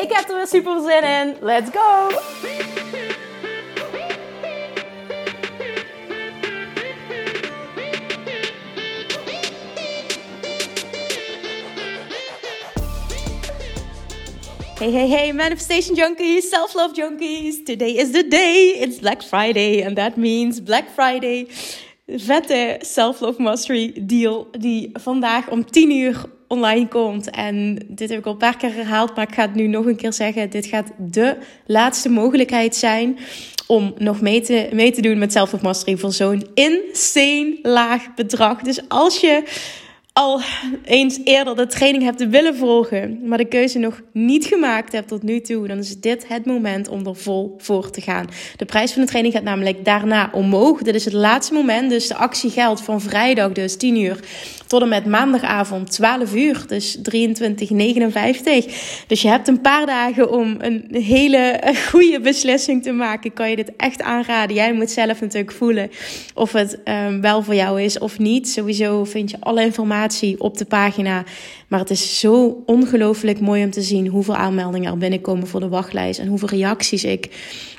Ik heb er weer super zin in. Let's go! Hey, hey, hey, manifestation junkies, self love junkies. Today is the day. It's Black Friday, and that means Black Friday. Vette self love mastery deal die vandaag om 10 uur online komt. En dit heb ik al een paar keer herhaald, maar ik ga het nu nog een keer zeggen. Dit gaat de laatste mogelijkheid zijn om nog mee te, mee te doen met Mastery voor zo'n insane laag bedrag. Dus als je al eens eerder de training hebt willen volgen, maar de keuze nog niet gemaakt hebt tot nu toe, dan is dit het moment om er vol voor te gaan. De prijs van de training gaat namelijk daarna omhoog. Dit is het laatste moment, dus de actie geldt van vrijdag, dus 10 uur, tot en met maandagavond 12 uur, dus 23,59. Dus je hebt een paar dagen om een hele goede beslissing te maken. Kan je dit echt aanraden? Jij moet zelf natuurlijk voelen of het um, wel voor jou is of niet. Sowieso vind je alle informatie op de pagina. Maar het is zo ongelooflijk mooi om te zien hoeveel aanmeldingen er binnenkomen voor de wachtlijst. En hoeveel reacties ik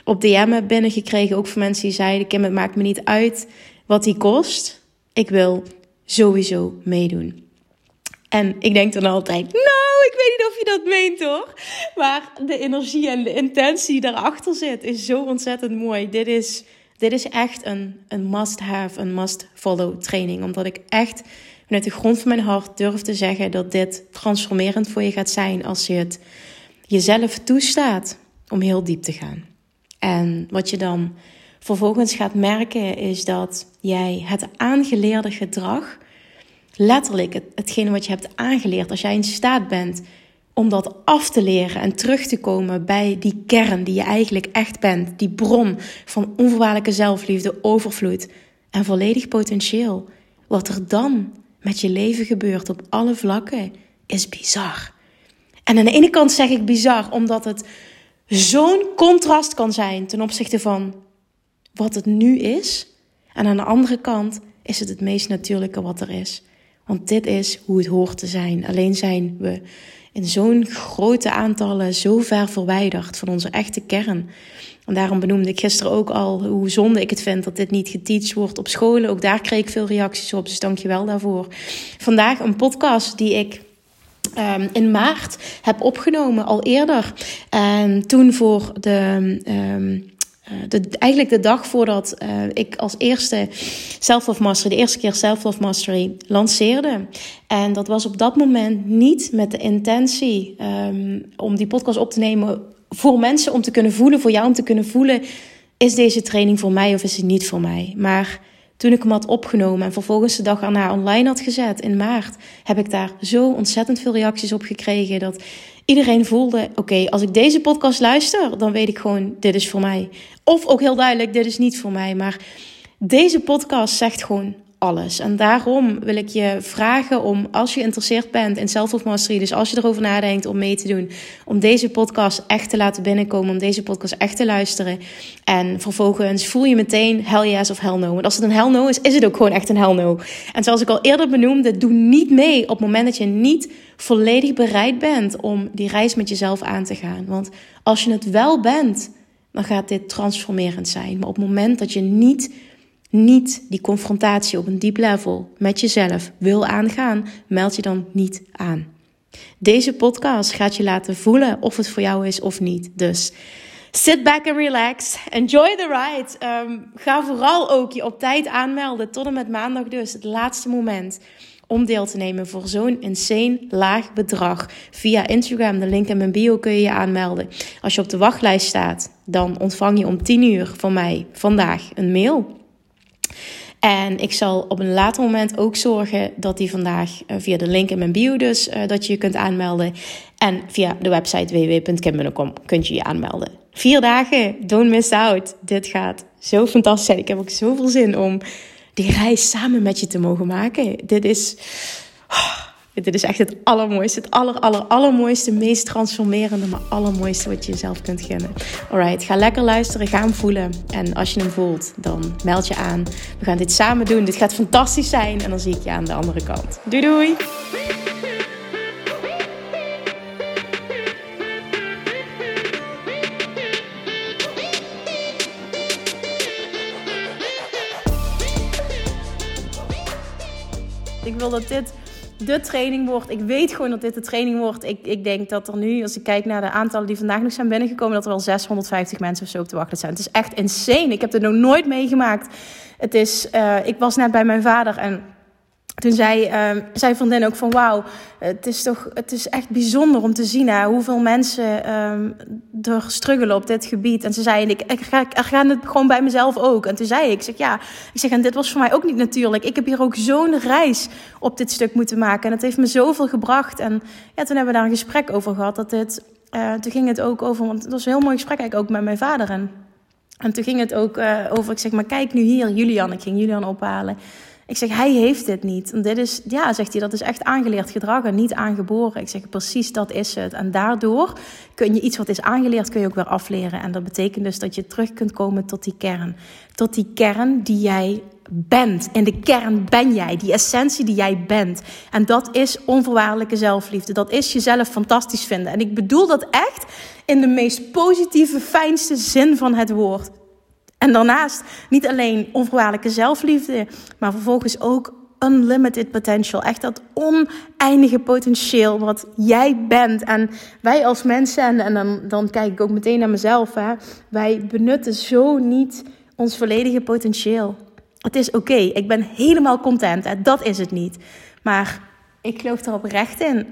op DM heb binnengekregen. Ook van mensen die zeiden: Kim, het maakt me niet uit wat die kost. Ik wil sowieso meedoen. En ik denk dan altijd: Nou, ik weet niet of je dat meent hoor. Maar de energie en de intentie die daarachter zit is zo ontzettend mooi. Dit is, dit is echt een, een must-have, een must-follow training. Omdat ik echt vanuit de grond van mijn hart durf te zeggen dat dit transformerend voor je gaat zijn als je het jezelf toestaat om heel diep te gaan. En wat je dan vervolgens gaat merken is dat jij het aangeleerde gedrag, letterlijk het, hetgene wat je hebt aangeleerd, als jij in staat bent om dat af te leren en terug te komen bij die kern die je eigenlijk echt bent, die bron van onvoorwaardelijke zelfliefde, overvloed en volledig potentieel. Wat er dan met je leven gebeurt op alle vlakken, is bizar. En aan de ene kant zeg ik bizar omdat het zo'n contrast kan zijn ten opzichte van wat het nu is. En aan de andere kant is het het meest natuurlijke wat er is. Want dit is hoe het hoort te zijn. Alleen zijn we in zo'n grote aantallen zo ver verwijderd van onze echte kern. Daarom benoemde ik gisteren ook al hoe zonde ik het vind dat dit niet geteacht wordt op scholen. Ook daar kreeg ik veel reacties op, dus dank je wel daarvoor. Vandaag een podcast die ik um, in maart heb opgenomen, al eerder. En toen voor de... Um, de, eigenlijk de dag voordat uh, ik als eerste Self-Love Mastery, de eerste keer Self-Love Mastery lanceerde. En dat was op dat moment niet met de intentie om die podcast op te nemen voor mensen om te kunnen voelen, voor jou om te kunnen voelen, is deze training voor mij of is het niet voor mij? Maar toen ik hem had opgenomen en vervolgens de dag erna online had gezet in maart, heb ik daar zo ontzettend veel reacties op gekregen dat iedereen voelde: oké, als ik deze podcast luister, dan weet ik gewoon, dit is voor mij. Of ook heel duidelijk, dit is niet voor mij. Maar deze podcast zegt gewoon alles. En daarom wil ik je vragen om, als je geïnteresseerd bent in Self Mastery, dus als je erover nadenkt om mee te doen, om deze podcast echt te laten binnenkomen, om deze podcast echt te luisteren. En vervolgens voel je meteen hell yes of hell no. Want als het een hell no is, is het ook gewoon echt een hell no. En zoals ik al eerder benoemde, doe niet mee op het moment dat je niet volledig bereid bent om die reis met jezelf aan te gaan. Want als je het wel bent, dan gaat dit transformerend zijn. Maar op het moment dat je niet niet die confrontatie op een diep level met jezelf wil aangaan, meld je dan niet aan. Deze podcast gaat je laten voelen of het voor jou is of niet. Dus sit back and relax. Enjoy the ride. Um, ga vooral ook je op tijd aanmelden. Tot en met maandag dus, het laatste moment om deel te nemen voor zo'n insane laag bedrag. Via Instagram, de link in mijn bio kun je je aanmelden. Als je op de wachtlijst staat, dan ontvang je om 10 uur van mij vandaag een mail En ik zal op een later moment ook zorgen dat die vandaag uh, via de link in mijn bio dus uh, dat je je kunt aanmelden. En via de website www.kimmunnekom kunt je je aanmelden. Vier dagen, don't miss out. Dit gaat zo fantastisch zijn. Ik heb ook zoveel zin om die reis samen met je te mogen maken. Dit is... Oh, dit is echt het allermooiste, het aller, aller, allermooiste, meest transformerende, maar allermooiste wat je jezelf kunt gunnen. Alright, ga lekker luisteren, ga hem voelen. En als je hem voelt, dan meld je aan. We gaan dit samen doen. Dit gaat fantastisch zijn. En dan zie ik je aan de andere kant. Doei doei! Ik wil dat dit de training wordt. Ik weet gewoon dat dit de training wordt. Ik, ik denk dat er nu, als ik kijk naar de aantallen die vandaag nog zijn binnengekomen, dat er wel 650 mensen of zo op te wachten zijn. Het is echt insane. Ik heb het nog nooit meegemaakt. Het is, uh, ik was net bij mijn vader en toen zei, uh, zei vriendin ook van wauw, het is toch het is echt bijzonder om te zien hè, hoeveel mensen um, er struggelen op dit gebied. En ze zei, ik, ik, ga, ik het gewoon bij mezelf ook. En toen zei ik, ik zeg ja, ik zeg, en dit was voor mij ook niet natuurlijk. Ik heb hier ook zo'n reis op dit stuk moeten maken. En het heeft me zoveel gebracht. En ja, toen hebben we daar een gesprek over gehad. Dat dit, uh, toen ging het ook over, want het was een heel mooi gesprek eigenlijk ook met mijn vader. En, en toen ging het ook uh, over, ik zeg maar, kijk nu hier, Julian. Ik ging Julian ophalen. Ik zeg, hij heeft dit niet. En dit is, ja, zegt hij, dat is echt aangeleerd gedrag en niet aangeboren. Ik zeg, precies dat is het. En daardoor kun je iets wat is aangeleerd, kun je ook weer afleren. En dat betekent dus dat je terug kunt komen tot die kern. Tot die kern die jij bent. In de kern ben jij, die essentie die jij bent. En dat is onvoorwaardelijke zelfliefde. Dat is jezelf fantastisch vinden. En ik bedoel dat echt in de meest positieve, fijnste zin van het woord. En daarnaast niet alleen onvoorwaardelijke zelfliefde, maar vervolgens ook unlimited potential. Echt dat oneindige potentieel wat jij bent. En wij als mensen, en, en dan, dan kijk ik ook meteen naar mezelf, hè, wij benutten zo niet ons volledige potentieel. Het is oké, ik ben helemaal content, hè, dat is het niet. Maar ik geloof er oprecht in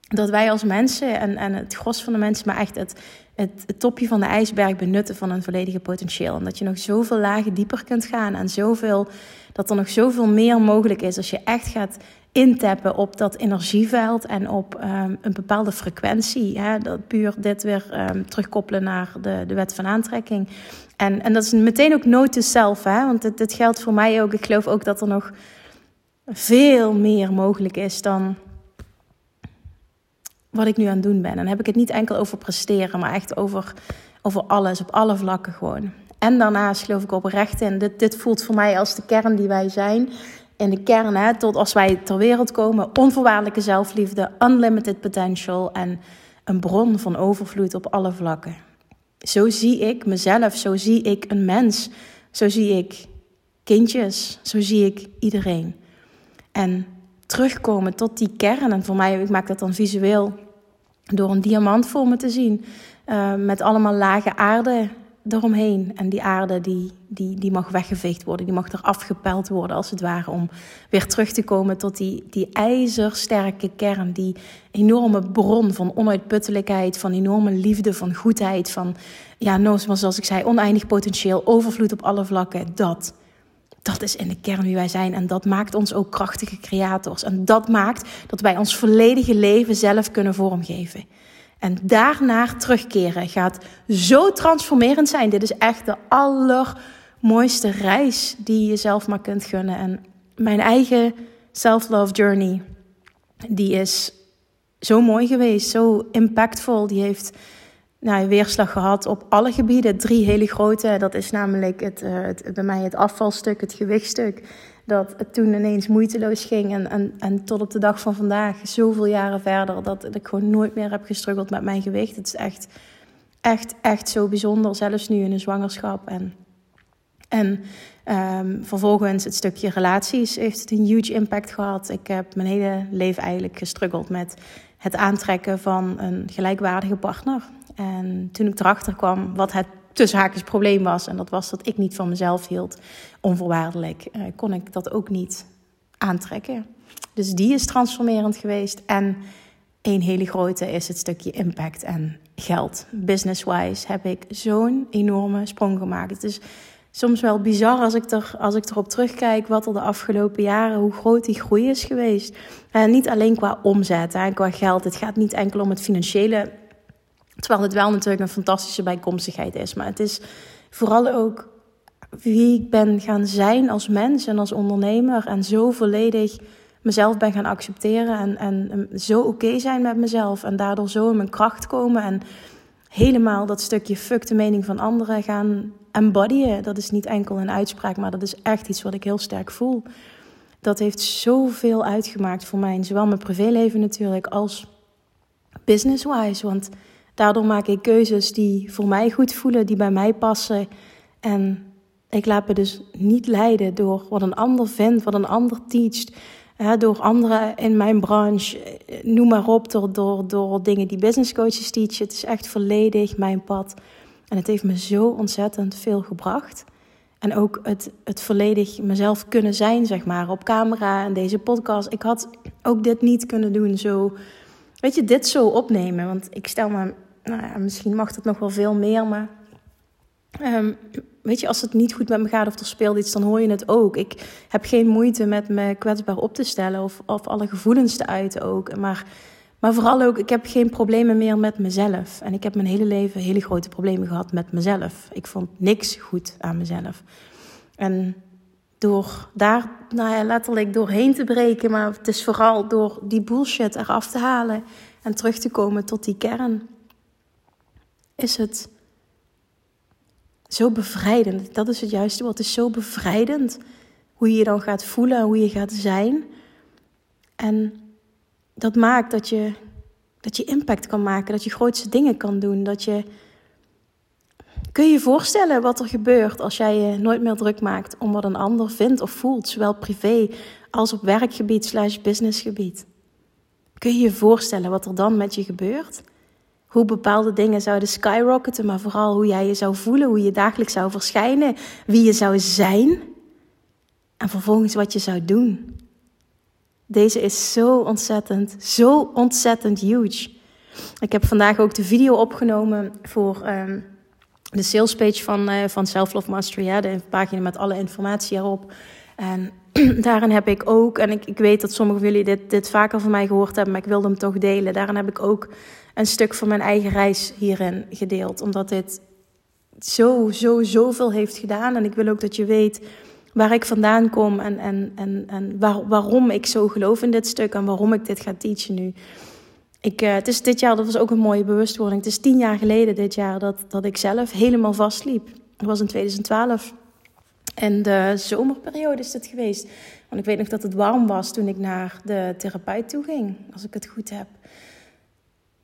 dat wij als mensen en, en het gros van de mensen, maar echt het, het, topje van de ijsberg benutten van een volledige potentieel. En dat je nog zoveel lagen dieper kunt gaan en zoveel, dat er nog zoveel meer mogelijk is als je echt gaat intappen op dat energieveld en op um, een bepaalde frequentie. Hè? Dat puur dit weer um, terugkoppelen naar de, de wet van aantrekking. En, en dat is meteen ook note to self, hè? want dit, dit geldt voor mij ook. Ik geloof ook dat er nog veel meer mogelijk is dan wat ik nu aan het doen ben. En dan heb ik het niet enkel over presteren, maar echt over, over alles, op alle vlakken gewoon. En daarnaast geloof ik oprecht in, dit, dit voelt voor mij als de kern die wij zijn. In de kern, hè, tot als wij ter wereld komen, onvoorwaardelijke zelfliefde, unlimited potential en een bron van overvloed op alle vlakken. Zo zie ik mezelf, zo zie ik een mens, zo zie ik kindjes, zo zie ik iedereen. En terugkomen tot die kern. En voor mij, ik maak dat dan visueel door een diamant voor me te zien. Uh, met allemaal lage aarde eromheen. En die aarde die, die, die mag weggeveegd worden. Die mag er afgepeld worden als het ware. Om weer terug te komen tot die, die ijzersterke kern. Die enorme bron van onuitputtelijkheid. Van enorme liefde, van goedheid. Van, ja, zoals ik zei, oneindig potentieel. Overvloed op alle vlakken. Dat. Dat is in de kern wie wij zijn. En dat maakt ons ook krachtige creators. En dat maakt dat wij ons volledige leven zelf kunnen vormgeven. En daarnaar terugkeren gaat zo transformerend zijn. Dit is echt de allermooiste reis die je zelf maar kunt gunnen. En mijn eigen self-love journey, die is zo mooi geweest, zo impactvol. Die heeft nou, weerslag gehad op alle gebieden. Drie hele grote. Dat is namelijk het, uh, het, bij mij het afvalstuk, het gewichtstuk. Dat het toen ineens moeiteloos ging. En, en, tot op de dag van vandaag, zoveel jaren verder, dat ik gewoon nooit meer heb gestruggeld met mijn gewicht. Het is echt, echt, echt zo bijzonder. Zelfs nu in een zwangerschap. En, en um, vervolgens het stukje relaties heeft het een huge impact gehad. Ik heb mijn hele leven eigenlijk gestruggeld met het aantrekken van een gelijkwaardige partner. En toen ik erachter kwam wat het tussen probleem was, en dat was dat ik niet van mezelf hield, onvoorwaardelijk, eh, kon ik dat ook niet aantrekken. Dus die is transformerend geweest. En een hele grote is het stukje impact en geld. Business-wise heb ik zo'n enorme sprong gemaakt. Het is soms wel bizar als ik, er, als ik erop terugkijk wat er de afgelopen jaren, hoe groot die groei is geweest. En niet alleen qua omzet en qua geld. Het gaat niet enkel om het financiële. Terwijl het wel natuurlijk een fantastische bijkomstigheid is. Maar het is vooral ook wie ik ben gaan zijn als mens en als ondernemer. En zo volledig mezelf ben gaan accepteren. En, en zo oké zijn met mezelf. En daardoor zo in mijn kracht komen. En helemaal dat stukje fuck de mening van anderen gaan embodyen. Dat is niet enkel een uitspraak, maar dat is echt iets wat ik heel sterk voel. Dat heeft zoveel uitgemaakt voor mij. Zowel mijn privéleven natuurlijk als business-wise. Want daardoor maak ik keuzes die voor mij goed voelen, die bij mij passen. En ik laat me dus niet leiden door wat een ander vindt, wat een ander teacht. door anderen in mijn branche, noem maar op, door, door, door dingen die business coaches teachen. Het is echt volledig mijn pad. En het heeft me zo ontzettend veel gebracht. En ook het, het volledig mezelf kunnen zijn, zeg maar, op camera en deze podcast. Ik had ook dit niet kunnen doen, zo, weet je, dit zo opnemen. Want ik stel me, nou misschien mag het nog wel veel meer, maar um, weet je, als het niet goed met me gaat of er speelt iets, dan hoor je het ook. Ik heb geen moeite met me kwetsbaar op te stellen of, of alle gevoelens te uiten ook. Maar maar vooral ook, ik heb geen problemen meer met mezelf. En ik heb mijn hele leven hele grote problemen gehad met mezelf. Ik vond niks goed aan mezelf. En door daar nou letterlijk doorheen te breken, maar het is vooral door die bullshit eraf te halen en terug te komen tot die kern, is het zo bevrijdend. Dat is het juiste. Het is zo bevrijdend hoe je je dan gaat voelen, hoe je gaat zijn. En dat maakt dat je, dat je impact kan maken, dat je grootste dingen kan doen. Dat je, kun je je voorstellen wat er gebeurt als jij je nooit meer druk maakt om wat een ander vindt of voelt, zowel privé als op werkgebied slash businessgebied? Kun je je voorstellen wat er dan met je gebeurt? Hoe bepaalde dingen zouden skyrocketen, maar vooral hoe jij je zou voelen, hoe je dagelijks zou verschijnen, wie je zou zijn en vervolgens wat je zou doen. Deze is zo ontzettend, zo ontzettend huge. Ik heb vandaag ook de video opgenomen voor um, de salespage van, uh, van Self Love Mastery. Ja, de pagina met alle informatie erop. En daarin heb ik ook, en ik, ik weet dat sommigen van jullie dit, dit vaker van mij gehoord hebben, maar ik wilde hem toch delen. Daarin heb ik ook een stuk van mijn eigen reis hierin gedeeld. Omdat dit zo, zo, zoveel heeft gedaan. En ik wil ook dat je weet waar ik vandaan kom en, en, en, en waar, waarom ik zo geloof in dit stuk en waarom ik dit ga teachen nu. Ik, uh, het is dit jaar, dat was ook een mooie bewustwording. Het is tien jaar geleden dit jaar dat, dat ik zelf helemaal vastliep. Dat was in 2012. En de zomerperiode is dit geweest. Want ik weet nog dat het warm was toen ik naar de therapeut toe ging, als ik het goed heb.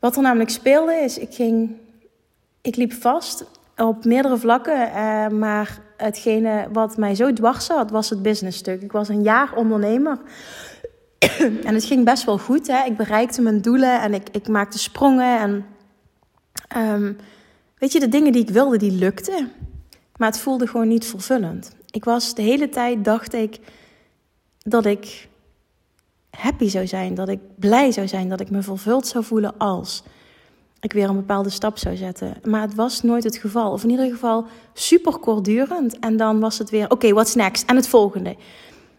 Wat er namelijk speelde is, ik ging, ik liep vast op meerdere vlakken, uh, maar hetgene wat mij zo dwars zat, was het businessstuk. Ik was een jaar ondernemer. en het ging best wel goed. Hè? Ik bereikte mijn doelen en ik, ik maakte sprongen. En um, weet je, de dingen die ik wilde, die lukten. Maar het voelde gewoon niet vervullend. Ik was de hele tijd, dacht ik, dat ik happy zou zijn. Dat ik blij zou zijn. Dat ik me vervuld zou voelen als ik weer een bepaalde stap zou zetten. Maar het was nooit het geval. Of in ieder geval super kortdurend. En dan was het weer, oké, okay, what's next? En het volgende.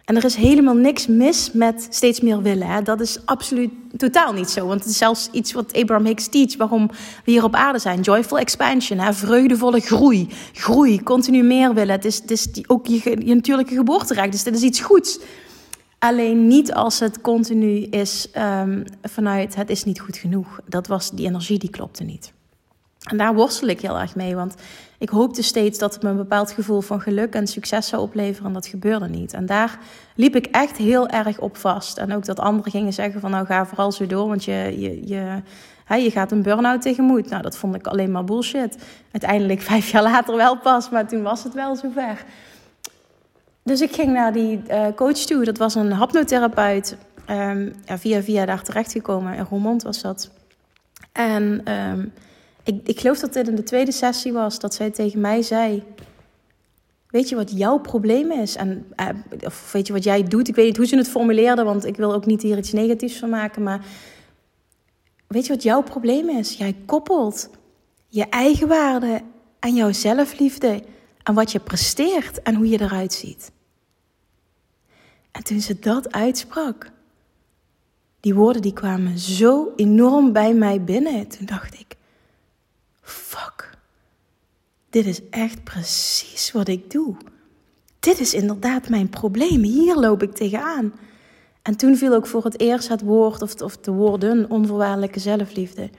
En er is helemaal niks mis met steeds meer willen. Hè? Dat is absoluut totaal niet zo. Want het is zelfs iets wat Abraham Hicks teach, waarom we hier op aarde zijn. Joyful expansion, hè? vreugdevolle groei. Groei, continu meer willen. Het is, het is ook je, je natuurlijke geboorterecht. Dus dit is iets goeds. Alleen niet als het continu is um, vanuit het is niet goed genoeg. Dat was die energie die klopte niet. En daar worstel ik heel erg mee, want ik hoopte steeds dat het me een bepaald gevoel van geluk en succes zou opleveren en dat gebeurde niet. En daar liep ik echt heel erg op vast. En ook dat anderen gingen zeggen van nou ga vooral zo door, want je, je, je, hè, je gaat een burn-out tegemoet. Nou, dat vond ik alleen maar bullshit. Uiteindelijk vijf jaar later wel pas, maar toen was het wel zover. Dus ik ging naar die uh, coach toe. Dat was een hapnotherapeut. Um, ja, via via daar terechtgekomen. In Roermond was dat. En um, ik, ik geloof dat dit in de tweede sessie was. Dat zij tegen mij zei... Weet je wat jouw probleem is? En, uh, of weet je wat jij doet? Ik weet niet hoe ze het formuleerde. Want ik wil ook niet hier iets negatiefs van maken. Maar weet je wat jouw probleem is? Jij koppelt je eigen waarde en jouw zelfliefde en wat je presteert en hoe je eruit ziet. En toen ze dat uitsprak, die woorden die kwamen zo enorm bij mij binnen. Toen dacht ik, fuck, dit is echt precies wat ik doe. Dit is inderdaad mijn probleem. Hier loop ik tegenaan. En toen viel ook voor het eerst het woord of, of de woorden onvoorwaardelijke zelfliefde.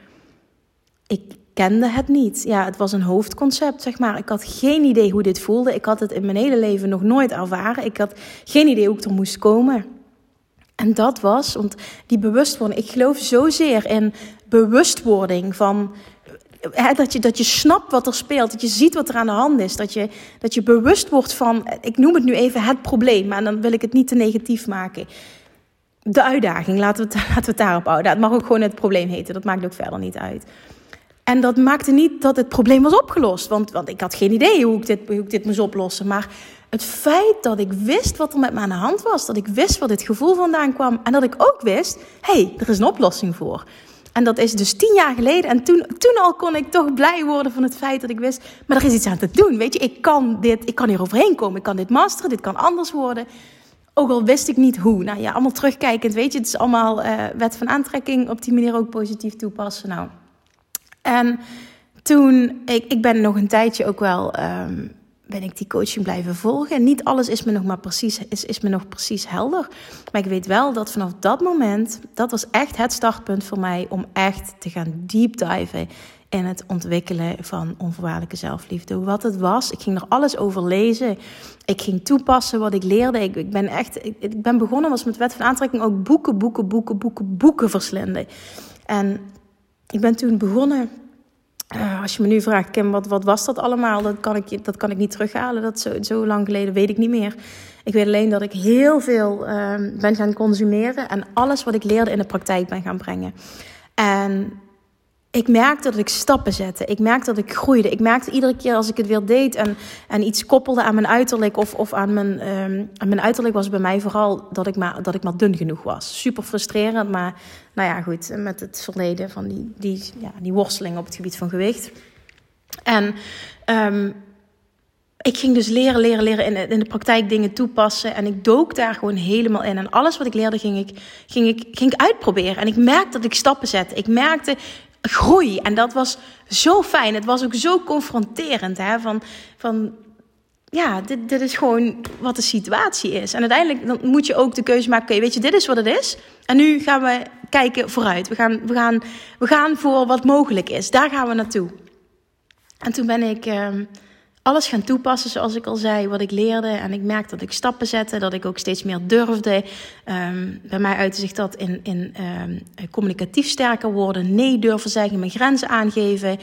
Ik kende het niet. Ja, het was een hoofdconcept, zeg maar. Ik had geen idee hoe dit voelde. Ik had het in mijn hele leven nog nooit ervaren. Ik had geen idee hoe ik er moest komen. En dat was, want die bewustwording, ik geloof zozeer in bewustwording van dat, je, dat je snapt wat er speelt, dat je ziet wat er aan de hand is, dat je, dat je bewust wordt van, ik noem het nu even het probleem, maar dan wil ik het niet te negatief maken. De uitdaging, laten we het, laten we het daarop houden. Het mag ook gewoon het probleem heten, dat maakt ook verder niet uit. En dat maakte niet dat het probleem was opgelost, want, want ik had geen idee hoe ik, dit, hoe ik dit moest oplossen. Maar het feit dat ik wist wat er met me aan de hand was, dat ik wist waar dit gevoel vandaan kwam en dat ik ook wist, hé, hey, er is een oplossing voor. En dat is dus tien jaar geleden. En toen, toen al kon ik toch blij worden van het feit dat ik wist, maar er is iets aan te doen. Weet je, ik kan dit, ik kan hier overheen komen. Ik kan dit masteren, dit kan anders worden. Ook al wist ik niet hoe. Nou ja, allemaal terugkijkend, weet je, het is allemaal uh, wet van aantrekking op die manier ook positief toepassen. Nou, en toen, ik, ik ben nog een tijdje ook wel um, ben ik die coaching blijven volgen. niet alles is me nog maar precies, is, is me nog precies helder. Maar ik weet wel dat vanaf dat moment, dat was echt het startpunt voor mij om echt te gaan deep diven in het ontwikkelen van onvoorwaardelijke zelfliefde. Wat het was, ik ging er alles over lezen. Ik ging toepassen wat ik leerde. Ik, ik ben echt, ik, ik, ben begonnen was met wet van aantrekking ook boeken, boeken, boeken, boeken, boeken verslinden. En ik ben toen begonnen uh, als je me nu vraagt, Kim, wat, wat was dat allemaal? Dat kan ik, dat kan ik niet terughalen. Dat zo, zo lang geleden weet ik niet meer. Ik weet alleen dat ik heel veel uh, ben gaan consumeren en alles wat ik leerde in de praktijk ben gaan brengen. En ik merkte dat ik stappen zette. Ik merkte dat ik groeide. Ik merkte iedere keer als ik het weer deed en, en iets koppelde aan mijn uiterlijk of, of aan, mijn, um, aan mijn uiterlijk was bij mij vooral dat ik, maar, dat ik maar dun genoeg was. Super frustrerend, maar nou ja, goed, met het verleden van die, die, ja, die worsteling op het gebied van gewicht. En um, ik ging dus leren, leren, leren in, in de praktijk dingen toepassen. En ik dook daar gewoon helemaal in. En alles wat ik leerde ging ik, ging ik, ging ik uitproberen. En ik merkte dat ik stappen zette. Ik merkte groei. En dat was zo fijn. Het was ook zo confronterend. Hè? Van, van ja, dit, dit is gewoon wat de situatie is. En uiteindelijk dan moet je ook de keuze maken: oké, weet je, dit is wat het is. En nu gaan we kijken vooruit. We gaan, we gaan, we gaan voor wat mogelijk is. Daar gaan we naartoe. En toen ben ik. Uh, alles gaan toepassen, zoals ik al zei, wat ik leerde. En ik merkte dat ik stappen zette, dat ik ook steeds meer durfde. Um, bij mij uitte zich dat in, in um, communicatief sterker worden, nee durven zeggen, mijn grenzen aangeven.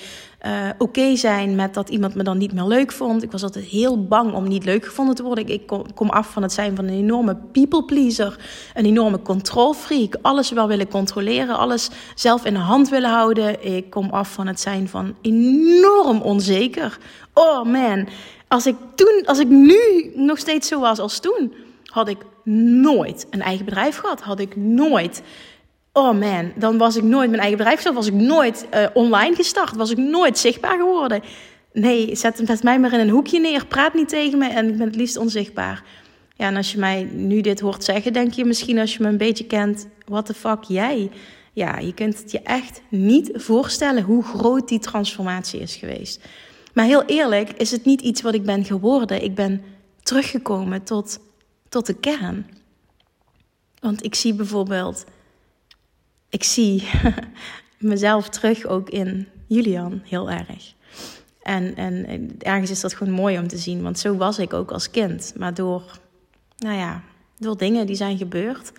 Uh, oké zijn met dat iemand me dan niet meer leuk vond. Ik was altijd heel bang om niet leuk gevonden te worden. Ik, kom, kom, af van het zijn van een enorme people pleaser, een enorme control freak. Alles wel willen controleren, alles zelf in de hand willen houden. Ik kom af van het zijn van enorm onzeker. Oh man, als ik toen, als ik nu nog steeds zo was als toen, had ik nooit een eigen bedrijf gehad. Had ik nooit oh man, dan was ik nooit mijn eigen bedrijf gestart. Was ik nooit uh, online gestart. Was ik nooit zichtbaar geworden. Nee, zet, zet mij maar in een hoekje neer. Praat niet tegen me en ik ben het liefst onzichtbaar. Ja, en als je mij nu dit hoort zeggen, denk je misschien als je me een beetje kent, what the fuck jij? Ja, je kunt het je echt niet voorstellen hoe groot die transformatie is geweest. Maar heel eerlijk, is het niet iets wat ik ben geworden. Ik ben teruggekomen tot, tot de kern. Want ik zie bijvoorbeeld ik zie mezelf terug ook in Julian heel erg. En, en ergens is dat gewoon mooi om te zien, want zo was ik ook als kind. Maar door, nou ja, door dingen die zijn gebeurd,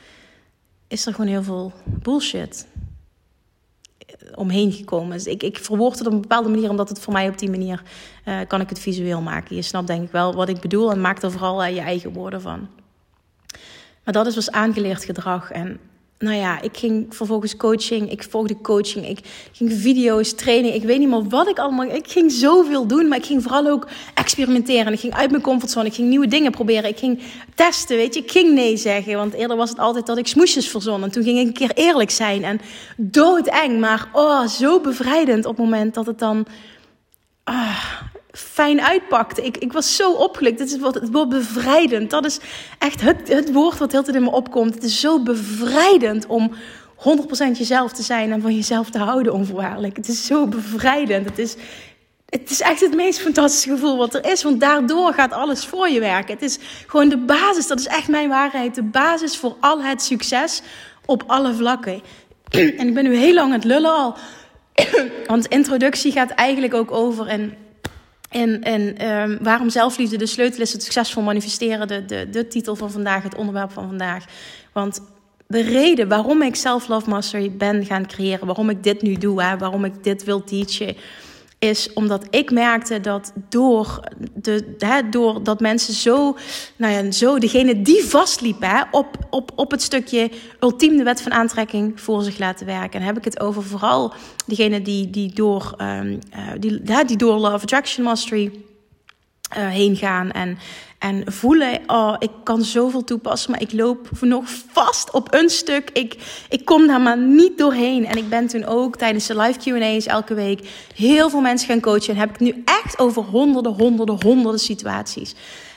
is er gewoon heel veel bullshit omheen gekomen. Dus ik, ik verwoord het op een bepaalde manier, omdat het voor mij op die manier uh, kan ik het visueel maken. Je snapt denk ik wel wat ik bedoel en maak er vooral uh, je eigen woorden van. Maar dat is dus aangeleerd gedrag. En nou ja, ik ging vervolgens coaching. Ik volgde coaching. Ik ging video's, training. Ik weet niet meer wat ik allemaal. Ik ging zoveel doen, maar ik ging vooral ook experimenteren. Ik ging uit mijn comfortzone. Ik ging nieuwe dingen proberen. Ik ging testen. Weet je, ik ging nee zeggen. Want eerder was het altijd dat ik smoesjes verzon. En toen ging ik een keer eerlijk zijn. En doodeng, maar oh, zo bevrijdend op het moment dat het dan. Ah, fijn uitpakte. Ik, ik was zo opgelukt. Het, is wat, het wordt bevrijdend. Dat is echt het, het woord wat heel tijd in me opkomt. Het is zo bevrijdend om 100% jezelf te zijn en van jezelf te houden onvoorwaardelijk. Het is zo bevrijdend. Het is, het is echt het meest fantastische gevoel wat er is. Want daardoor gaat alles voor je werken. Het is gewoon de basis. Dat is echt mijn waarheid. De basis voor al het succes op alle vlakken. En ik ben nu heel lang aan het lullen al. Want introductie gaat eigenlijk ook over. En, en, en um, waarom zelfliefde de sleutel is het succesvol manifesteren. De, de, de titel van vandaag, het onderwerp van vandaag. Want de reden waarom ik Self Love Mastery ben gaan creëren, waarom ik dit nu doe, hè, waarom ik dit wil teachen, is omdat ik merkte dat door, de, hè, door dat mensen zo, nou ja, zo degene die vastliepen hè, op, op, op het stukje ultiem de wet van aantrekking voor zich laten werken. En heb ik het over vooral degene die, die, door, um, uh, die, die door Love Attraction Mastery uh, heen gaan en, en voelen, oh, ik kan zoveel toepassen, maar ik loop nog vast op een stuk. Ik, ik kom daar maar niet doorheen. En ik ben toen ook tijdens de live Q&A's elke week heel veel mensen gaan coachen. En heb ik nu echt over honderden, honderden, honderden situaties.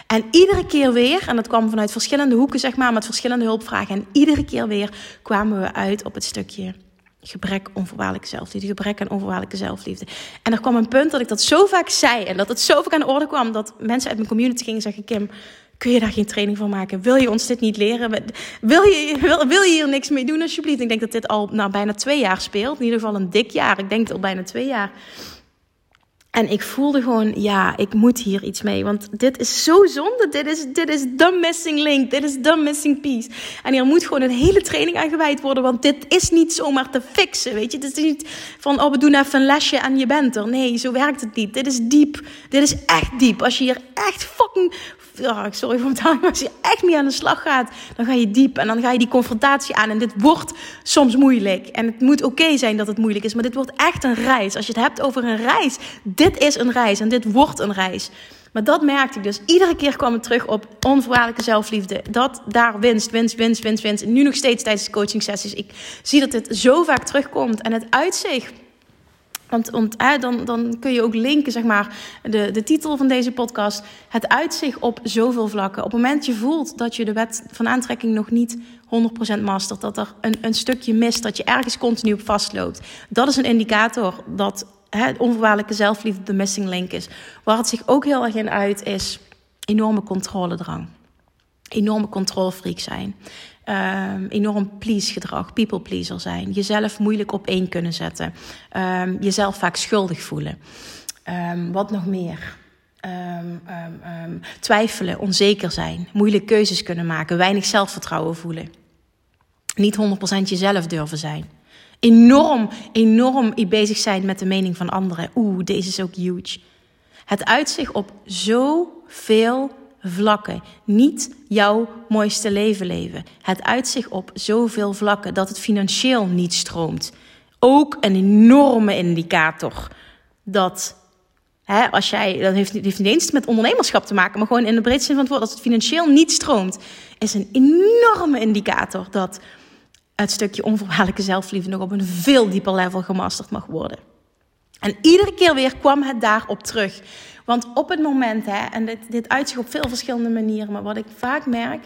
En iedere keer weer, en dat kwam vanuit verschillende hoeken, zeg maar, met verschillende hulpvragen. En iedere keer weer kwamen we uit op het stukje gebrek onvoorwaardelijke zelfliefde, gebrek aan onvoorwaardelijke zelfliefde. En er kwam een punt dat ik dat zo vaak zei en dat het zo vaak aan de orde kwam dat mensen uit mijn community gingen zeggen: Kim, kun je daar geen training van maken? Wil je ons dit niet leren? Wil je, wil, wil je hier niks mee doen, alsjeblieft? Ik denk dat dit al nou, bijna twee jaar speelt. In ieder geval een dik jaar. Ik denk al bijna twee jaar. En ik voelde gewoon, ja, ik moet hier iets mee. Want dit is zo zonde. Dit is, dit is the missing link. Dit is the missing piece. En hier moet gewoon een hele training aan gewijd worden. Want dit is niet zomaar te fixen. Weet je, het is niet van, oh, we doen even een lesje en je bent er. Nee, zo werkt het niet. Dit is diep. Dit is echt diep. Als je hier echt fucking oh, sorry voor taal, maar als je echt mee aan de slag gaat, dan ga je diep en dan ga je die confrontatie aan. En dit wordt soms moeilijk. En het moet oké zijn dat het moeilijk is, maar dit wordt echt een reis. Als je het hebt over een reis, dit is een reis en dit wordt een reis. Maar dat merkte ik dus. Iedere keer kwam het terug op onvoorwaardelijke zelfliefde. Dat daar winst, winst, winst, winst, winst. Nu nog steeds tijdens de coaching sessies. Ik zie dat dit zo vaak terugkomt. En het uitzicht want, dan, dan kun je ook linken, zeg maar, de, de titel van deze podcast. Het uitzicht op zoveel vlakken. Op het moment je voelt dat je de wet van aantrekking nog niet 100% mastert, dat er een, een stukje mist, dat je ergens continu op vastloopt. Dat is een indicator dat hè, onvoorwaardelijke zelfliefde de missing link is. Waar het zich ook heel erg in uit is enorme controledrang. Enorme controlfreak zijn. Um, enorm please gedrag, people pleaser zijn, jezelf moeilijk op één kunnen zetten, um, jezelf vaak schuldig voelen. Um, wat nog meer? twijfelen, onzeker zijn, moeilijke keuzes kunnen maken, weinig zelfvertrouwen voelen. Niet 100% jezelf durven zijn. Enorm, enorm bezig zijn met de mening van anderen. Oeh, deze is ook huge. Het uitzicht op zoveel vlakken. Niet jouw mooiste leven leven. Het uitzicht op zoveel vlakken dat het financieel niet stroomt. Ook een enorme indicator dat hè, als jij, dat heeft, heeft niet eens met ondernemerschap te maken, maar gewoon in de breedste zin van het woord, als het financieel niet stroomt, is een enorme indicator dat het stukje onvoorwaardelijke zelfliefde nog op een veel dieper level gemasterd mag worden. En iedere keer weer kwam het daarop terug. Want op het moment, hè, en dit, dit uitzicht op veel verschillende manieren, maar wat ik vaak merk,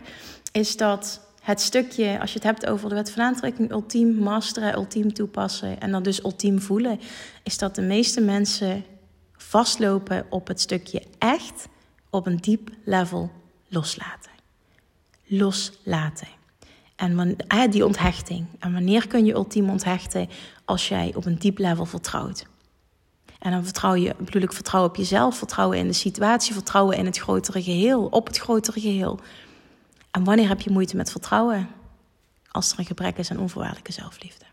is dat het stukje, als je het hebt over de wet van aantrekking, ultiem masteren, ultiem toepassen en dan dus ultiem voelen, is dat de meeste mensen vastlopen op het stukje echt op een diep level loslaten. Loslaten. En die onthechting. En wanneer kun je ultiem onthechten? Als jij op een diep level vertrouwt. En dan vertrouw je, bedoel ik, vertrouwen op jezelf, vertrouwen in de situatie, vertrouwen in het grotere geheel, op het grotere geheel. En wanneer heb je moeite met vertrouwen? Als er een gebrek is aan onvoorwaardelijke zelfliefde.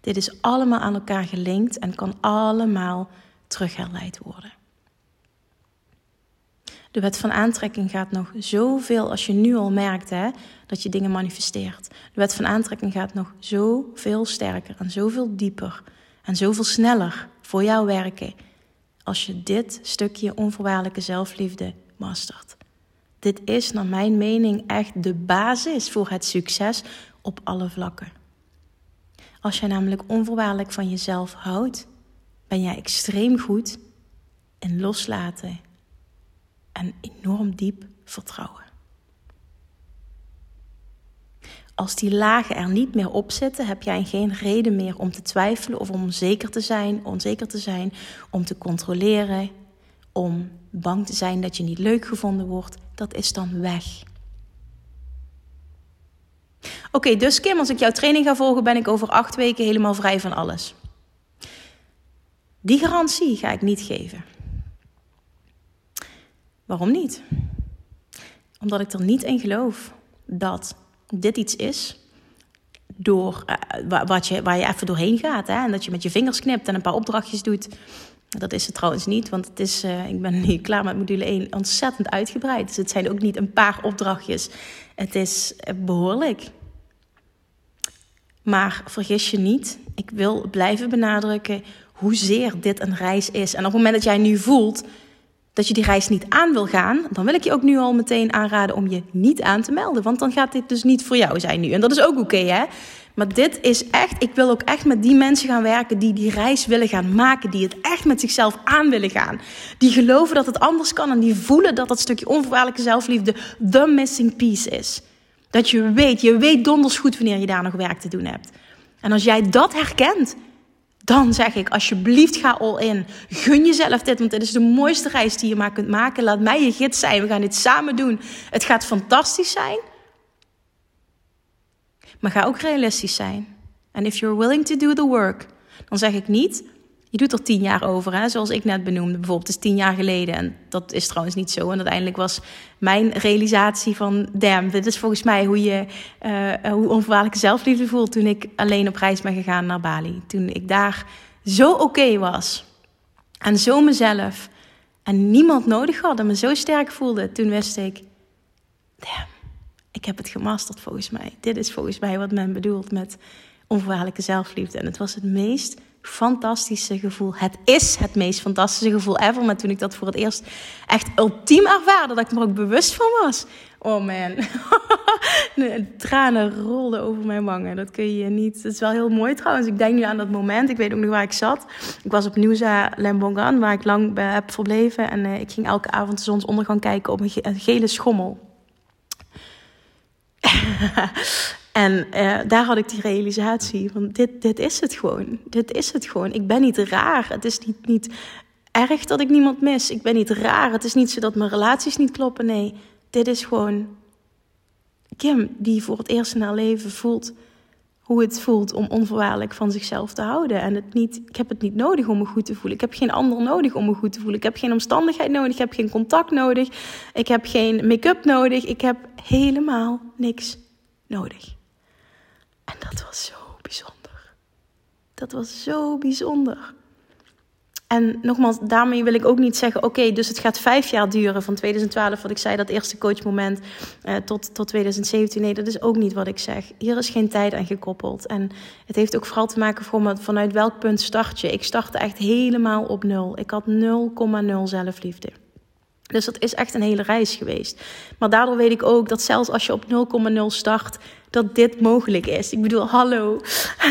Dit is allemaal aan elkaar gelinkt en kan allemaal terugherleid worden. De wet van aantrekking gaat nog zoveel, als je nu al merkt hè, dat je dingen manifesteert. De wet van aantrekking gaat nog zoveel sterker en zoveel dieper en zoveel sneller voor jou werken als je dit stukje onvoorwaardelijke zelfliefde mastert. Dit is naar mijn mening echt de basis voor het succes op alle vlakken. Als je namelijk onvoorwaardelijk van jezelf houdt, ben jij extreem goed in loslaten en enorm diep vertrouwen. Als die lagen er niet meer op zitten, heb jij geen reden meer om te twijfelen of om zeker te zijn, onzeker te zijn, om te controleren, om bang te zijn dat je niet leuk gevonden wordt. Dat is dan weg. Oké, dus Kim, als ik jouw training ga volgen, ben ik over acht weken helemaal vrij van alles. Die garantie ga ik niet geven. Waarom niet? Omdat ik er niet in geloof dat dit iets is door, uh, wat je, waar je even doorheen gaat. Hè? En dat je met je vingers knipt en een paar opdrachtjes doet. Dat is het trouwens niet, want het is, uh, ik ben nu klaar met module 1 ontzettend uitgebreid. Dus het zijn ook niet een paar opdrachtjes. Het is eh, behoorlijk. Maar vergis je niet, ik wil blijven benadrukken hoezeer dit een reis is. En op het moment dat jij nu voelt dat je die reis niet aan wil gaan, dan wil ik je ook nu al meteen aanraden om je niet aan te melden. Want dan gaat dit dus niet voor jou zijn nu. En dat is ook oké, hè? Maar dit is echt, ik wil ook echt met die mensen gaan werken die die reis willen gaan maken. Die het echt met zichzelf aan willen gaan. Die geloven dat het anders kan en die voelen dat dat stukje onvoorwaardelijke zelfliefde the missing piece is. Dat je weet, je weet donders goed wanneer je daar nog werk te doen hebt. En als jij dat herkent, dan zeg ik alsjeblieft ga all in. Gun jezelf dit, want dit is de mooiste reis die je maar kunt maken. Laat mij je gids zijn. We gaan dit samen doen. Het gaat fantastisch zijn. Maar ga ook realistisch zijn. En if you're willing to do the work, dan zeg ik niet je doet er tien jaar over, hè? zoals ik net benoemde. Bijvoorbeeld, is tien jaar geleden. En dat is trouwens niet zo. En uiteindelijk was mijn realisatie van... damn, dit is volgens mij hoe je uh, hoe onvoorwaardelijke zelfliefde voelt... toen ik alleen op reis ben gegaan naar Bali. Toen ik daar zo oké was. En zo mezelf. En niemand nodig had en me zo sterk voelde. Toen wist ik... damn, ik heb het gemasterd volgens mij. Dit is volgens mij wat men bedoelt met onvoorwaardelijke zelfliefde. En het was het meest fantastische gevoel. Het is het meest fantastische gevoel ever. Maar toen ik dat voor het eerst echt ultiem ervaarde, dat ik me ook bewust van was. Oh man, de tranen rolden over mijn wangen. Dat kun je niet. Het is wel heel mooi trouwens. Ik denk nu aan dat moment. Ik weet ook nog waar ik zat. Ik was op Nusa Lembongan, waar ik lang heb verbleven. En uh, ik ging elke avond de zonsondergang kijken op een gele schommel. En uh, daar had ik die realisatie van dit, dit is het gewoon. Dit is het gewoon. Ik ben niet raar. Het is niet, niet erg dat ik niemand mis. Ik ben niet raar. Het is niet zo dat mijn relaties niet kloppen. Nee, dit is gewoon Kim die voor het eerst in haar leven voelt hoe het voelt om onvoorwaardelijk van zichzelf te houden. En het niet, ik heb het niet nodig om me goed te voelen. Ik heb geen ander nodig om me goed te voelen. Ik heb geen omstandigheid nodig. Ik heb geen contact nodig. Ik heb geen make-up nodig. Ik heb helemaal niks nodig. En dat was zo bijzonder. Dat was zo bijzonder. En nogmaals, daarmee wil ik ook niet zeggen: oké, dus het gaat vijf jaar duren van 2012, wat ik zei, dat eerste coachmoment, eh, tot, tot 2017. Nee, dat is ook niet wat ik zeg. Hier is geen tijd aan gekoppeld. En het heeft ook vooral te maken voor vanuit welk punt start je. Ik startte echt helemaal op nul. Ik had 0,0 zelfliefde. Dus dat is echt een hele reis geweest. Maar daardoor weet ik ook dat zelfs als je op 0,0 start, dat dit mogelijk is. Ik bedoel, hallo.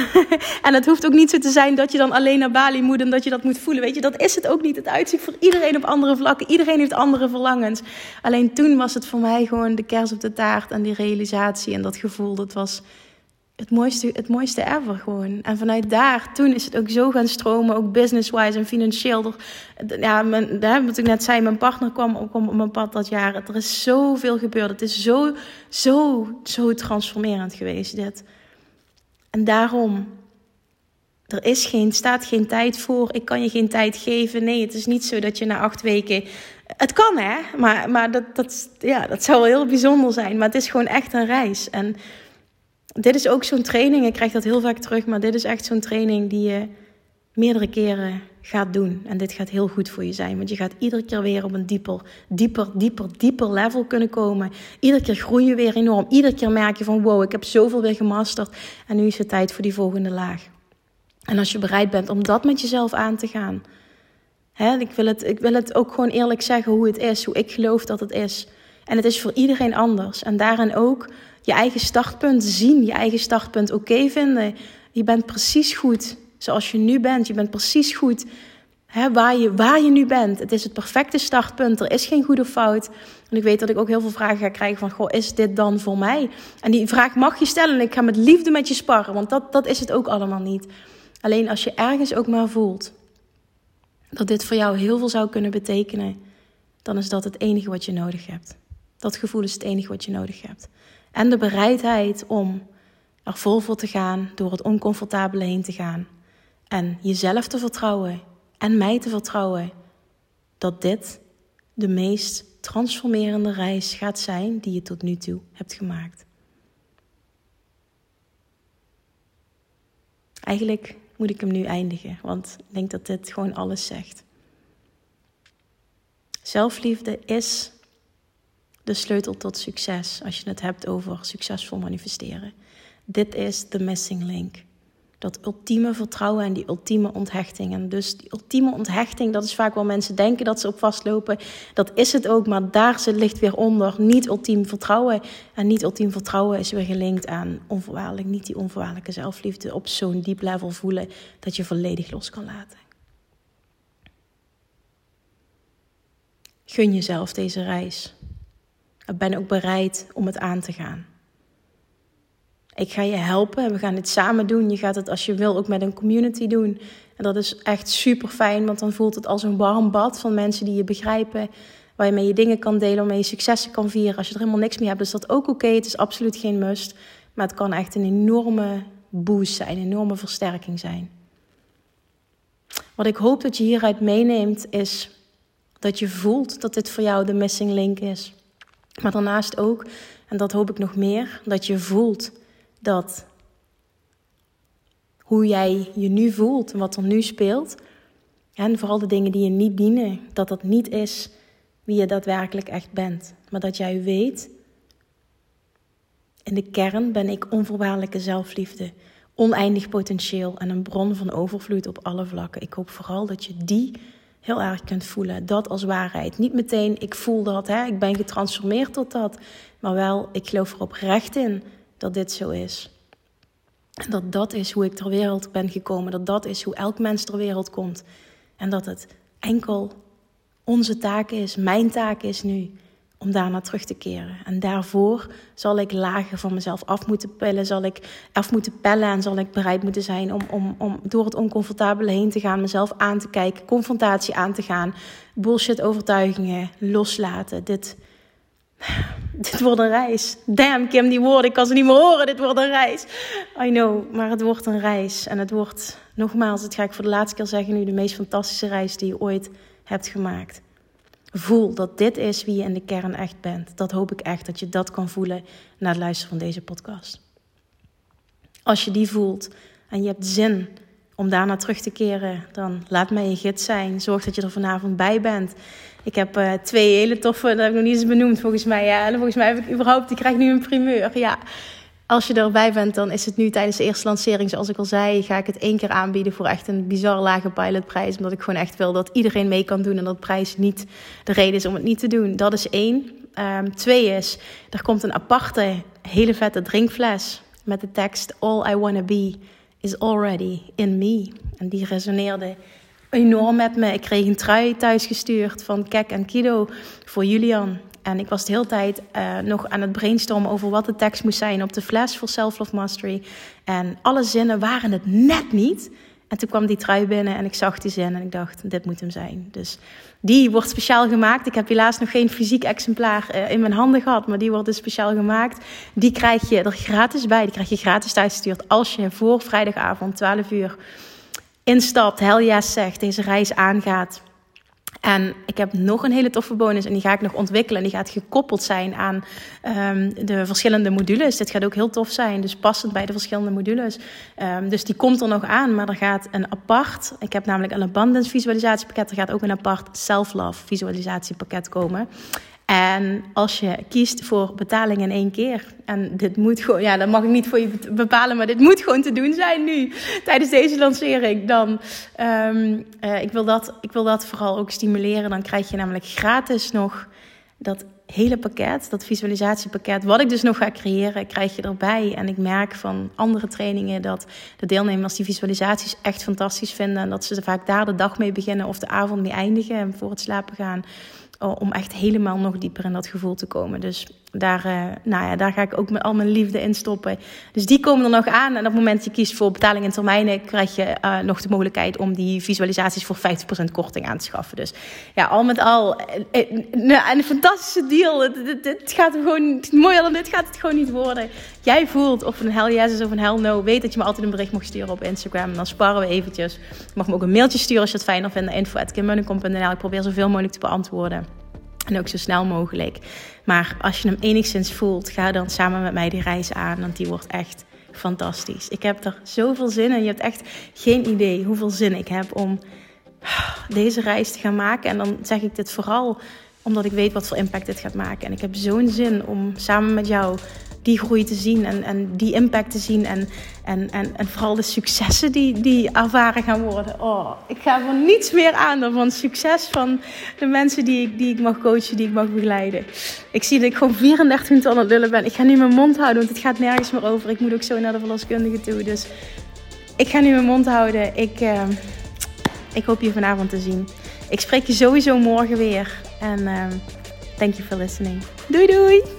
en het hoeft ook niet zo te zijn dat je dan alleen naar Bali moet en dat je dat moet voelen. Weet je, dat is het ook niet. Het uitzicht voor iedereen op andere vlakken. Iedereen heeft andere verlangens. Alleen toen was het voor mij gewoon de kers op de taart en die realisatie en dat gevoel. Dat was het mooiste, het mooiste ever gewoon. En vanuit daar, toen is het ook zo gaan stromen, ook business-wise en financieel. Ja, mijn, wat ik net zei, mijn partner kwam, kwam op mijn pad dat jaar. Er is zoveel gebeurd. Het is zo, zo, zo transformerend geweest, dit. En daarom, er is geen, staat geen tijd voor. Ik kan je geen tijd geven. Nee, het is niet zo dat je na acht weken... Het kan, hè? Maar, maar dat, dat, ja, dat zou wel heel bijzonder zijn. Maar het is gewoon echt een reis. En dit is ook zo'n training. Ik krijg dat heel vaak terug, maar dit is echt zo'n training die je meerdere keren gaat doen. En dit gaat heel goed voor je zijn, want je gaat iedere keer weer op een dieper, dieper, dieper, dieper level kunnen komen. Iedere keer groei je weer enorm. Iedere keer merk je van wow, ik heb zoveel weer gemasterd en nu is het tijd voor die volgende laag. En als je bereid bent om dat met jezelf aan te gaan. Hè, ik, wil het, ik wil het ook gewoon eerlijk zeggen hoe het is, hoe ik geloof dat het is. En het is voor iedereen anders. En daarin ook je eigen startpunt zien, je eigen startpunt oké vinden. Je bent precies goed zoals je nu bent. Je bent precies goed hè, waar, je, waar je nu bent. Het is het perfecte startpunt. Er is geen goede fout. En ik weet dat ik ook heel veel vragen ga krijgen van... Goh, is dit dan voor mij? En die vraag mag je stellen en ik ga met liefde met je sparren. Want dat, dat is het ook allemaal niet. Alleen als je ergens ook maar voelt... dat dit voor jou heel veel zou kunnen betekenen... dan is dat het enige wat je nodig hebt. Dat gevoel is het enige wat je nodig hebt. En de bereidheid om er vol voor te gaan... door het oncomfortabele heen te gaan... En jezelf te vertrouwen en mij te vertrouwen dat dit de meest transformerende reis gaat zijn die je tot nu toe hebt gemaakt. Eigenlijk moet ik hem nu eindigen, want ik denk dat dit gewoon alles zegt. Zelfliefde is de sleutel tot succes als je het hebt over succesvol manifesteren. Dit is de missing link dat ultieme vertrouwen en die ultieme onthechting. En dus die ultieme onthechting, dat is vaak wel mensen denken dat ze op vastlopen. Dat is het ook, maar daar zit ligt weer onder. Niet ultiem vertrouwen. En niet ultiem vertrouwen is weer gelinkt aan onvoorwaardelijk, niet die onvoorwaardelijke zelfliefde op zo'n diep level voelen dat je volledig los kan laten. Gun jezelf deze reis. Ben ook bereid om het aan te gaan. Ik ga je helpen en we gaan dit samen doen. Je gaat het als je wil ook met een community doen. En dat is echt super fijn, want dan voelt het als een warm bad van mensen die je begrijpen. Waar je mee je dingen kan delen, waarmee je successen kan vieren. Als je er helemaal niks meer hebt, is dat ook oké. Het is absoluut geen must. Maar het kan echt een enorme boost zijn, een enorme versterking zijn. Wat ik hoop dat je hieruit meeneemt, is dat je voelt dat dit voor jou de missing link is. Maar daarnaast ook, en dat hoop ik nog meer, dat je voelt dat hoe jij je nu voelt en wat er nu speelt, en vooral de dingen die je niet dienen, dat dat niet is wie je daadwerkelijk echt bent. Maar dat jij weet, in de kern ben ik onvoorwaardelijke zelfliefde, oneindig potentieel en een bron van overvloed op alle vlakken. Ik hoop vooral dat je die heel erg kunt voelen. Dat als waarheid. Niet meteen, ik voel dat, hè, ik ben getransformeerd tot dat. Maar wel, ik geloof er oprecht in dat dit zo is. En dat dat is hoe ik ter wereld ben gekomen. Dat dat is hoe elk mens ter wereld komt. En dat het enkel onze taak is, mijn taak is nu, om daarna terug te keren. En daarvoor zal ik lagen van mezelf af moeten pillen, zal ik af moeten pellen en zal ik bereid moeten zijn om, om, om door het oncomfortabele heen te gaan, mezelf aan te kijken, confrontatie aan te gaan, bullshit overtuigingen loslaten. Dit, dit wordt een reis. Damn, Kim, die woorden, ik kan ze niet meer horen. Dit wordt een reis. I know, maar het wordt een reis. En het wordt, nogmaals, dat ga ik voor de laatste keer zeggen nu, de meest fantastische reis die je ooit hebt gemaakt. Voel dat dit is wie je in de kern echt bent. Dat hoop ik echt, dat je dat kan voelen na het luisteren van deze podcast. Als je die voelt en je hebt zin om daarna terug te keren, dan laat mij je gids zijn. Zorg dat je er vanavond bij bent. Ik heb uh, twee hele toffe, dat heb ik nog niet eens benoemd volgens mij. Ja. En volgens mij heb ik überhaupt, ik krijg nu een primeur. Ja. Als je erbij bent, dan is het nu tijdens de eerste lancering, zoals ik al zei, ga ik het één keer aanbieden voor echt een bizar lage pilotprijs. Omdat ik gewoon echt wil dat iedereen mee kan doen en dat prijs niet de reden is om het niet te doen. Dat is één. Um, twee is, er komt een aparte, hele vette drinkfles met de tekst All I Wanna Be is Already in Me. En die resoneerde enorm met me. Ik kreeg een trui thuisgestuurd van Kek en Kido voor Julian. En ik was de hele tijd uh, nog aan het brainstormen over wat de tekst moest zijn op de fles voor Self Love Mastery. En alle zinnen waren het net niet. En toen kwam die trui binnen en ik zag die zin en ik dacht, dit moet hem zijn. Dus die wordt speciaal gemaakt. Ik heb helaas nog geen fysiek exemplaar uh, in mijn handen gehad, maar die wordt dus speciaal gemaakt. Die krijg je er gratis bij. Die krijg je gratis thuisgestuurd als je voor vrijdagavond 12 uur instapt, yes zegt, deze reis aangaat. En ik heb nog een hele toffe bonus en die ga ik nog ontwikkelen. En die gaat gekoppeld zijn aan um, de verschillende modules. Dit gaat ook heel tof zijn, dus passend bij de verschillende modules. Um, dus die komt er nog aan, maar er gaat een apart... Ik heb namelijk een abundance visualisatiepakket. Er gaat ook een apart self-love visualisatiepakket komen. En als je kiest voor betaling in één keer, en dit moet gewoon, ja, dat mag ik niet voor je bepalen, maar dit moet gewoon te doen zijn nu, tijdens deze lancering, dan, um, uh, ik, wil dat, ik wil dat vooral ook stimuleren. Dan krijg je namelijk gratis nog dat hele pakket, dat visualisatiepakket, wat ik dus nog ga creëren, krijg je erbij. En ik merk van andere trainingen dat de deelnemers die visualisaties echt fantastisch vinden. En dat ze vaak daar de dag mee beginnen of de avond mee eindigen voor het slapen gaan. Om echt helemaal nog dieper in dat gevoel te komen. Dus daar, uh, nou ja, daar ga ik ook met al mijn liefde in stoppen. Dus die komen er nog aan. En op het moment dat je kiest voor betaling in termijnen, krijg je uh, nog de mogelijkheid om die visualisaties voor 50% korting aan te schaffen. Dus ja, al met al uh, een fantastische deal. Het, gaat gewoon, mooier dan dit gaat het gewoon niet worden. Jij voelt of een hell yes is of een hell no. Weet dat je me altijd een bericht mag sturen op Instagram. En dan sparren we eventjes. Je mag me ook een mailtje sturen als je het fijner vindt. Info.kimmunnekom.nl Ik probeer zoveel mogelijk te beantwoorden. En ook zo snel mogelijk. Maar als je hem enigszins voelt, ga dan samen met mij die reis aan. Want die wordt echt fantastisch. Ik heb er zoveel zin in. Je hebt echt geen idee hoeveel zin ik heb om deze reis te gaan maken. En dan zeg ik dit vooral omdat ik weet wat voor impact dit gaat maken. En ik heb zo'n zin om samen met jou die groei te zien en, en die impact te zien. En, en, en, en vooral de successen die, die ervaren gaan worden. Oh, ik ga voor niets meer aan dan van succes van de mensen die ik, die ik mag coachen, die ik mag begeleiden. Ik zie dat ik gewoon 34 minuten aan het lullen ben. Ik ga nu mijn mond houden, want het gaat nergens meer over. Ik moet ook zo naar de verloskundige toe. Dus ik ga nu mijn mond houden. Ik, uh, ik hoop je vanavond te zien. Ik spreek je sowieso morgen weer. En uh, thank you for listening. Doei doei!